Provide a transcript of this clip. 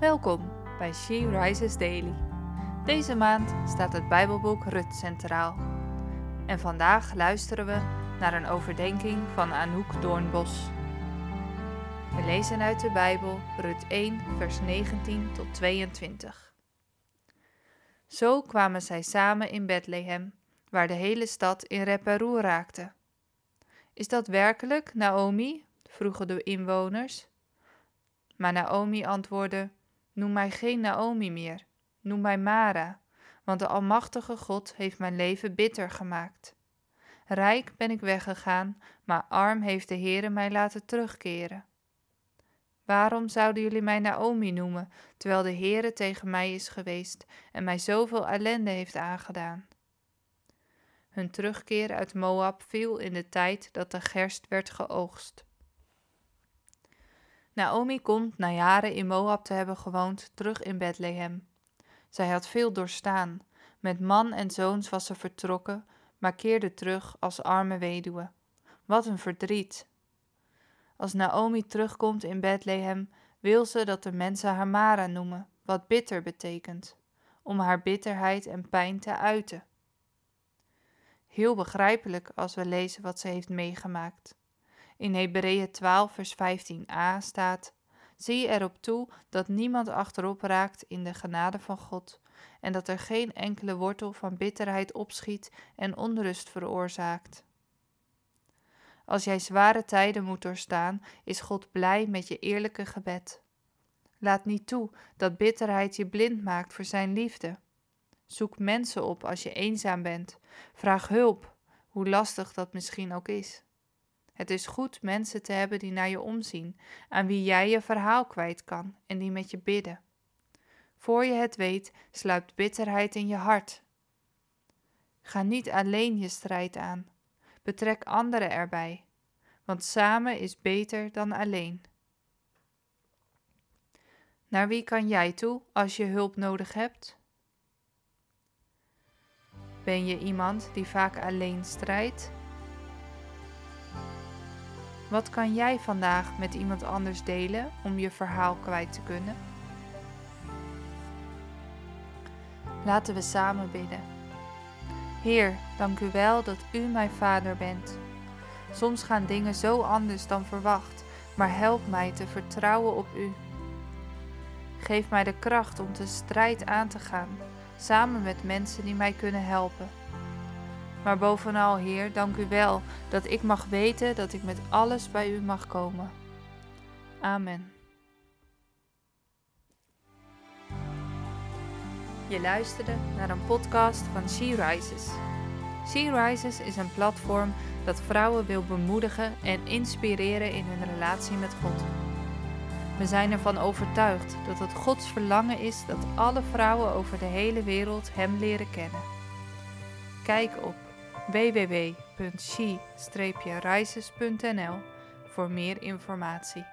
Welkom bij She Rises Daily. Deze maand staat het Bijbelboek Rut centraal. En vandaag luisteren we naar een overdenking van Anouk Doornbos. We lezen uit de Bijbel Rut 1, vers 19 tot 22. Zo kwamen zij samen in Bethlehem, waar de hele stad in rep raakte. Is dat werkelijk, Naomi? vroegen de inwoners. Maar Naomi antwoordde: Noem mij geen Naomi meer, noem mij Mara, want de Almachtige God heeft mijn leven bitter gemaakt. Rijk ben ik weggegaan, maar arm heeft de Heere mij laten terugkeren. Waarom zouden jullie mij Naomi noemen, terwijl de Heere tegen mij is geweest en mij zoveel ellende heeft aangedaan? Hun terugkeer uit Moab viel in de tijd dat de gerst werd geoogst. Naomi komt, na jaren in Moab te hebben gewoond, terug in Bethlehem. Zij had veel doorstaan. Met man en zoons was ze vertrokken, maar keerde terug als arme weduwe. Wat een verdriet! Als Naomi terugkomt in Bethlehem, wil ze dat de mensen haar Mara noemen, wat bitter betekent, om haar bitterheid en pijn te uiten. Heel begrijpelijk als we lezen wat ze heeft meegemaakt. In Hebreeën 12, vers 15a staat: Zie erop toe dat niemand achterop raakt in de genade van God, en dat er geen enkele wortel van bitterheid opschiet en onrust veroorzaakt. Als jij zware tijden moet doorstaan, is God blij met je eerlijke gebed. Laat niet toe dat bitterheid je blind maakt voor Zijn liefde. Zoek mensen op als je eenzaam bent. Vraag hulp, hoe lastig dat misschien ook is. Het is goed mensen te hebben die naar je omzien, aan wie jij je verhaal kwijt kan en die met je bidden. Voor je het weet, sluipt bitterheid in je hart. Ga niet alleen je strijd aan. Betrek anderen erbij, want samen is beter dan alleen. Naar wie kan jij toe als je hulp nodig hebt? Ben je iemand die vaak alleen strijdt? Wat kan jij vandaag met iemand anders delen om je verhaal kwijt te kunnen? Laten we samen bidden. Heer, dank u wel dat u mijn vader bent. Soms gaan dingen zo anders dan verwacht, maar help mij te vertrouwen op u. Geef mij de kracht om de strijd aan te gaan, samen met mensen die mij kunnen helpen. Maar bovenal, Heer, dank u wel dat ik mag weten dat ik met alles bij u mag komen. Amen. Je luisterde naar een podcast van She Rises. She Rises is een platform dat vrouwen wil bemoedigen en inspireren in hun relatie met God. We zijn ervan overtuigd dat het Gods verlangen is dat alle vrouwen over de hele wereld Hem leren kennen. Kijk op www.she-rises.nl voor meer informatie.